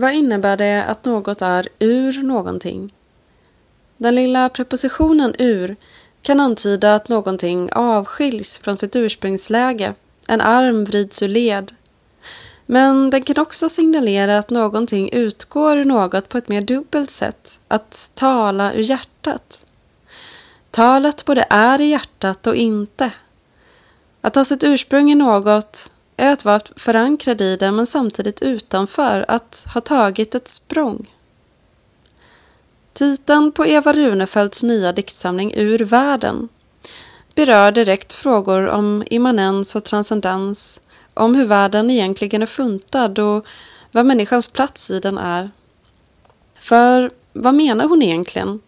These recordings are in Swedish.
Vad innebär det att något är ur någonting? Den lilla prepositionen ur kan antyda att någonting avskiljs från sitt ursprungsläge, en arm vrids ur led. Men den kan också signalera att någonting utgår ur något på ett mer dubbelt sätt, att tala ur hjärtat. Talet både är i hjärtat och inte. Att ha sitt ursprung i något är att vara förankrad i det men samtidigt utanför, att ha tagit ett språng. Titeln på Eva Runefeldts nya diktsamling Ur världen berör direkt frågor om immanens och transcendens, om hur världen egentligen är funtad och vad människans plats i den är. För vad menar hon egentligen?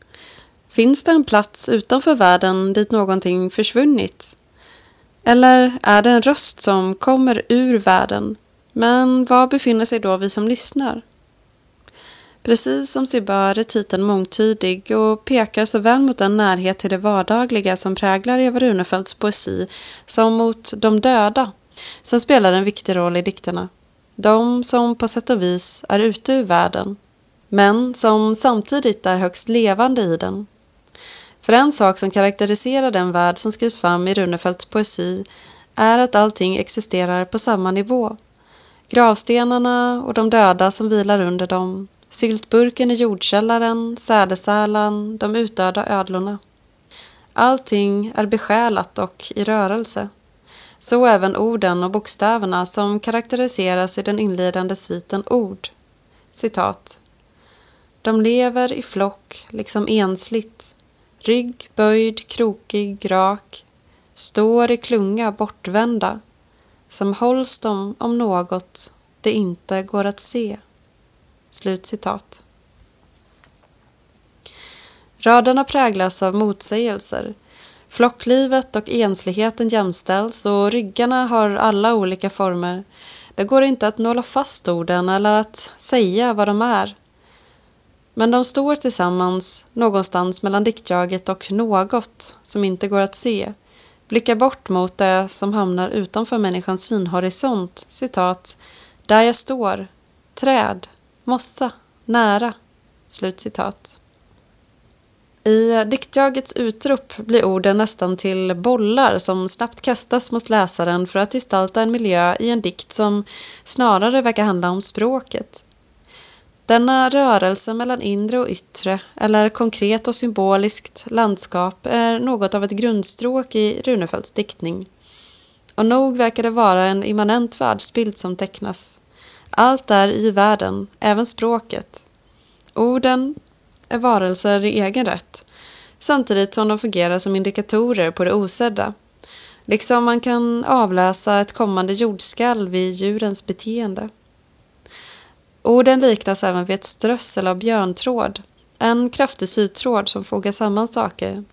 Finns det en plats utanför världen dit någonting försvunnit? Eller är det en röst som kommer ur världen? Men var befinner sig då vi som lyssnar? Precis som sig bör är titeln mångtydig och pekar såväl mot den närhet till det vardagliga som präglar Eva Runefeldts poesi som mot de döda som spelar en viktig roll i dikterna. De som på sätt och vis är ute ur världen men som samtidigt är högst levande i den. För en sak som karaktäriserar den värld som skrivs fram i Runefeldts poesi är att allting existerar på samma nivå. Gravstenarna och de döda som vilar under dem, syltburken i jordkällaren, sädesärlan, de utdöda ödlorna. Allting är besjälat och i rörelse. Så även orden och bokstäverna som karaktäriseras i den inledande sviten ord. Citat. De lever i flock, liksom ensligt, rygg böjd, krokig, rak, står i klunga bortvända, som hålls de om något det inte går att se. Slut citat. Raderna präglas av motsägelser. Flocklivet och ensligheten jämställs och ryggarna har alla olika former. Det går inte att nåla fast orden eller att säga vad de är. Men de står tillsammans någonstans mellan diktjaget och något som inte går att se. Blickar bort mot det som hamnar utanför människans synhorisont. Citat. Där jag står. Träd. Mossa. Nära. Slut citat. I diktjagets utrop blir orden nästan till bollar som snabbt kastas mot läsaren för att gestalta en miljö i en dikt som snarare verkar handla om språket. Denna rörelse mellan inre och yttre, eller konkret och symboliskt landskap, är något av ett grundstråk i Runefeldts diktning. Och nog verkar det vara en immanent världsbild som tecknas. Allt är i världen, även språket. Orden är varelser i egen rätt, samtidigt som de fungerar som indikatorer på det osedda. Liksom man kan avläsa ett kommande jordskalv i djurens beteende. Orden liknas även vid ett strössel av björntråd, en kraftig sytråd som fogar samman saker.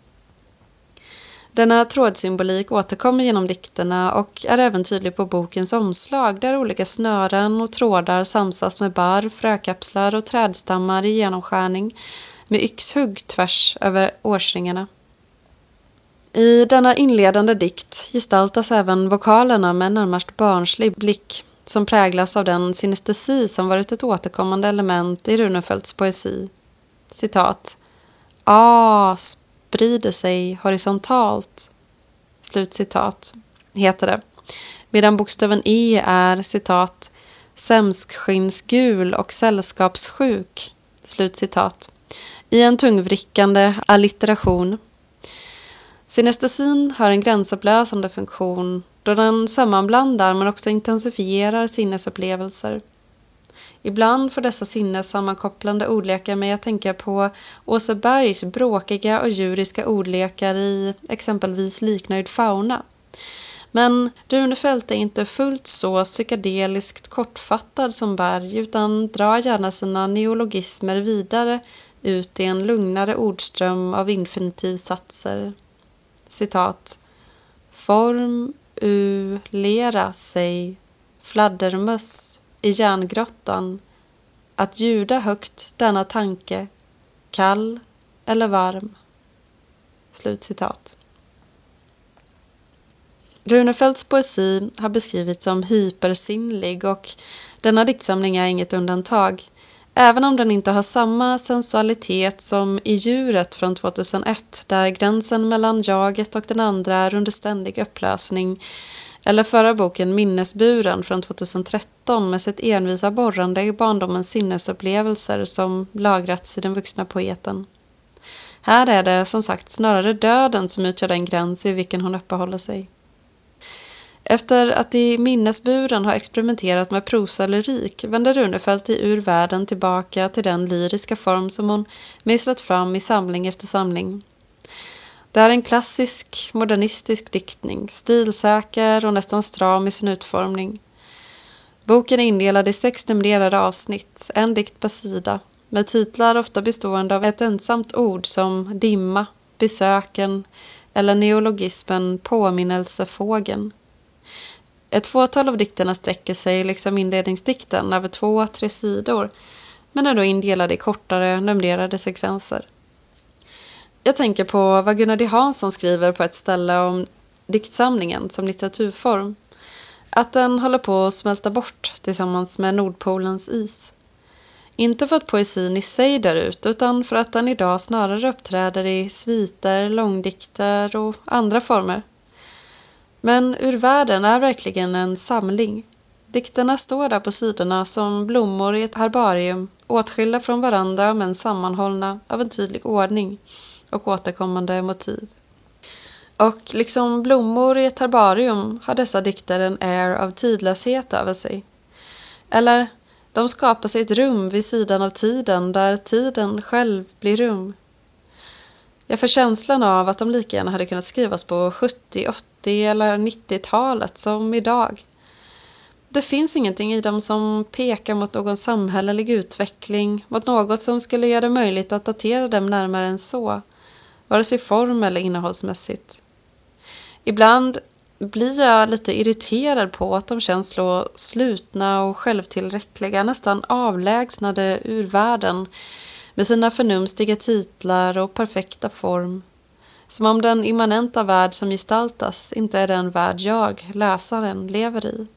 Denna trådsymbolik återkommer genom dikterna och är även tydlig på bokens omslag där olika snören och trådar samsas med barr, frökapslar och trädstammar i genomskärning med yxhugg tvärs över årsringarna. I denna inledande dikt gestaltas även vokalerna med en närmast barnslig blick som präglas av den synestesi som varit ett återkommande element i Runefeldts poesi. Citat. A sprider sig horisontalt. Slutcitat, heter det. Medan bokstaven E är citat sämskskinnsgul och sällskapssjuk. Slutcitat. I en tungvrickande allitteration. Synestesin har en gränsupplösande funktion då den sammanblandar men också intensifierar sinnesupplevelser. Ibland får dessa sinnessammankopplande ordlekar mig att tänka på Åsebergs bråkiga och djuriska ordlekar i exempelvis liknöjd fauna. Men Runefelt är inte fullt så psykedeliskt kortfattad som Berg utan drar gärna sina neologismer vidare ut i en lugnare ordström av infinitivsatser. Citat. Form ulera sig fladdermöss i järngrottan att ljuda högt denna tanke, kall eller varm. Slutcitat. Runefeldts poesi har beskrivits som hypersinnlig och denna diktsamling är inget undantag. Även om den inte har samma sensualitet som i Djuret från 2001 där gränsen mellan jaget och den andra är under ständig upplösning eller förra boken Minnesburen från 2013 med sitt envisa borrande i barndomens sinnesupplevelser som lagrats i den vuxna poeten. Här är det som sagt snarare döden som utgör den gräns i vilken hon uppehåller sig. Efter att i minnesburen ha experimenterat med prosalyrik vänder Runefelt i Ur världen tillbaka till den lyriska form som hon mejslat fram i samling efter samling. Det är en klassisk modernistisk diktning, stilsäker och nästan stram i sin utformning. Boken är indelad i sex numrerade avsnitt, en dikt per sida, med titlar ofta bestående av ett ensamt ord som dimma, besöken eller neologismen påminnelsefågeln. Ett fåtal av dikterna sträcker sig, liksom inledningsdikten, över två, tre sidor men är då indelade i kortare, numrerade sekvenser. Jag tänker på vad Gunnar D Hansson skriver på ett ställe om diktsamlingen som litteraturform. Att den håller på att smälta bort tillsammans med Nordpolens is. Inte för att poesin i sig dör ut utan för att den idag snarare uppträder i sviter, långdikter och andra former. Men Ur världen är verkligen en samling. Dikterna står där på sidorna som blommor i ett herbarium, åtskilda från varandra men sammanhållna av en tydlig ordning och återkommande motiv. Och liksom blommor i ett herbarium har dessa dikter en air av tidlöshet över sig. Eller, de skapar sig ett rum vid sidan av tiden där tiden själv blir rum. Jag får känslan av att de lika gärna hade kunnat skrivas på 70, 80 eller 90-talet som idag. Det finns ingenting i dem som pekar mot någon samhällelig utveckling, mot något som skulle göra det möjligt att datera dem närmare än så, vare sig form eller innehållsmässigt. Ibland blir jag lite irriterad på att de känns så slutna och självtillräckliga, nästan avlägsnade ur världen med sina förnumstiga titlar och perfekta form. Som om den immanenta värld som gestaltas inte är den värld jag, läsaren, lever i.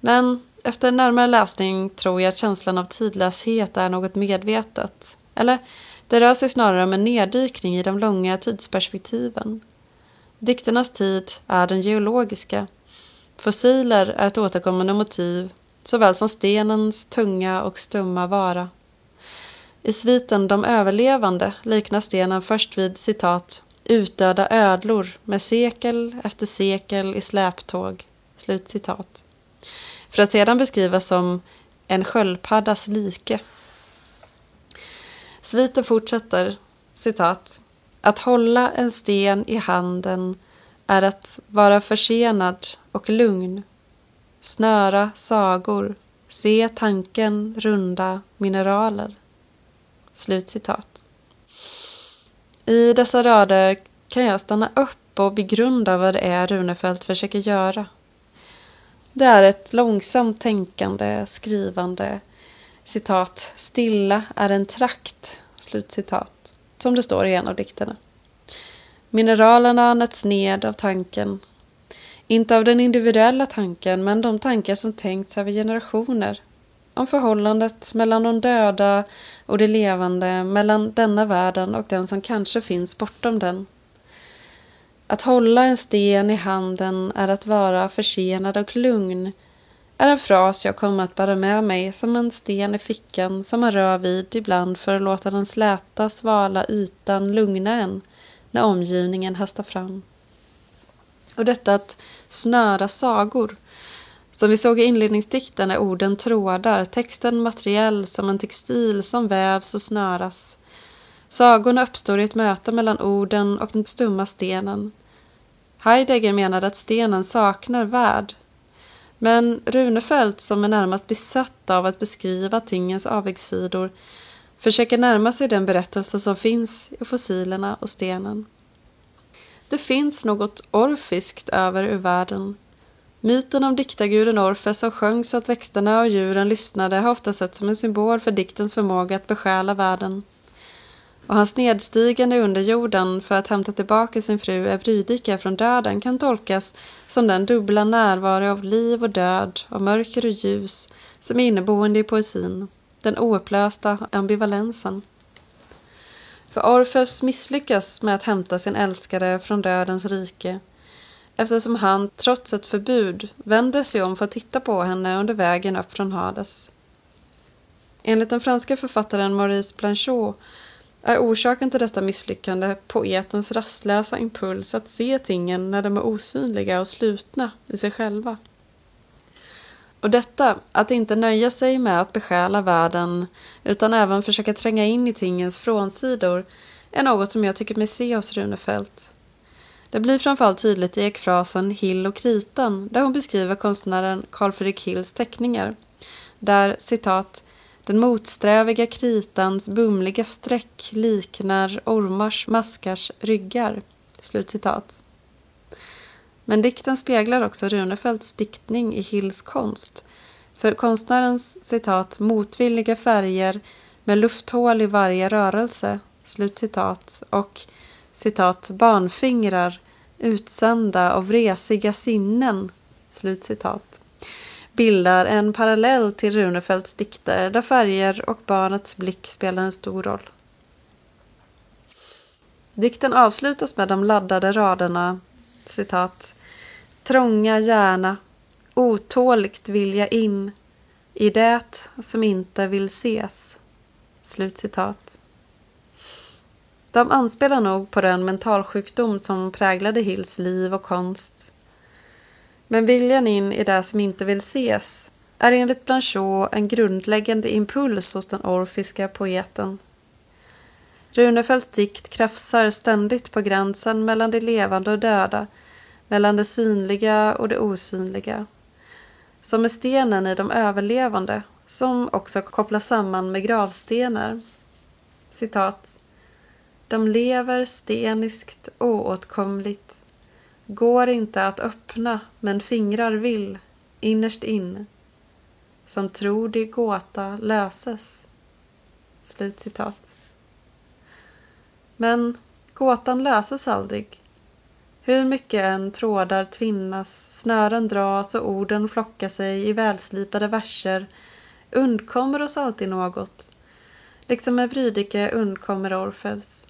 Men efter närmare läsning tror jag att känslan av tidlöshet är något medvetet. Eller, det rör sig snarare om en neddykning i de långa tidsperspektiven. Dikternas tid är den geologiska. Fossiler är ett återkommande motiv, såväl som stenens tunga och stumma vara. I sviten De överlevande liknar stenen först vid citat utdöda ödlor med sekel efter sekel i släptåg. Slut citat. För att sedan beskrivas som en sköldpaddas like. Sviten fortsätter, citat. Att hålla en sten i handen är att vara försenad och lugn. Snöra sagor, se tanken runda mineraler. Slutcitat. I dessa rader kan jag stanna upp och begrunda vad det är Runefelt försöker göra. Det är ett långsamt tänkande, skrivande, citat, stilla är en trakt, slutcitat, som det står i en av dikterna. Mineralerna nöts ned av tanken. Inte av den individuella tanken, men de tankar som tänkts över generationer om förhållandet mellan de döda och de levande, mellan denna världen och den som kanske finns bortom den. Att hålla en sten i handen är att vara försenad och lugn, är en fras jag kommer att bära med mig som en sten i fickan som man rör vid ibland för att låta den släta, svala ytan lugna en när omgivningen hastar fram. Och detta att snöra sagor som vi såg i inledningsdikten är orden trådar, texten materiell som en textil som vävs och snöras. Sagorna uppstår i ett möte mellan orden och den stumma stenen. Heidegger menade att stenen saknar värld. Men Runefelt, som är närmast besatt av att beskriva tingens avigsidor, försöker närma sig den berättelse som finns i fossilerna och stenen. Det finns något orfiskt över ur världen Myten om diktarguden Orfes som sjöng så att växterna och djuren lyssnade har ofta setts som en symbol för diktens förmåga att besjäla världen. och hans nedstigande under jorden för att hämta tillbaka sin fru Eurydike från döden kan tolkas som den dubbla närvaro av liv och död, av mörker och ljus som är inneboende i poesin, den oupplösta ambivalensen. För Orfeus misslyckas med att hämta sin älskare från dödens rike eftersom han, trots ett förbud, vänder sig om för att titta på henne under vägen upp från Hades. Enligt den franska författaren Maurice Blanchot är orsaken till detta misslyckande poetens rastlösa impuls att se tingen när de är osynliga och slutna i sig själva. Och detta, att inte nöja sig med att besjäla världen utan även försöka tränga in i tingens frånsidor, är något som jag tycker mig se hos Runefelt. Det blir framförallt tydligt i ekfrasen Hill och kritan där hon beskriver konstnären Carl Fredrik Hills teckningar. Där citat den motsträviga kritans bumliga streck liknar ormars maskars ryggar. Slutcitat. Men dikten speglar också Runefeldts diktning i Hills konst. För konstnärens citat motvilliga färger med lufthål i varje rörelse slutcitat och citat barnfingrar utsända av vresiga sinnen slutcitat bildar en parallell till Runefeldts dikter där färger och barnets blick spelar en stor roll. Dikten avslutas med de laddade raderna citat Trånga hjärna, otåligt vilja in i det som inte vill ses. Slutcitat. De anspelar nog på den mentalsjukdom som präglade Hills liv och konst men viljan in i det som inte vill ses är enligt Blanchot en grundläggande impuls hos den orfiska poeten. Runefeldts dikt krafsar ständigt på gränsen mellan det levande och döda, mellan det synliga och det osynliga. Som med stenen i de överlevande, som också kopplas samman med gravstenar. Citat. De lever steniskt oåtkomligt Går inte att öppna, men fingrar vill, innerst in. Som tror det gåta löses. Slutcitat. Men gåtan löses aldrig. Hur mycket än trådar tvinnas, snören dras och orden flockar sig i välslipade verser undkommer oss alltid något. Liksom med Vrydike undkommer Orfeus.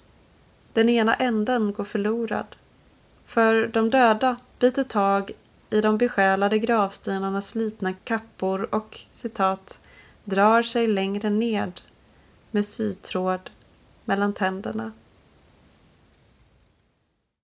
Den ena änden går förlorad. För de döda biter tag i de besjälade gravstenarnas slitna kappor och citat drar sig längre ned med sytråd mellan tänderna.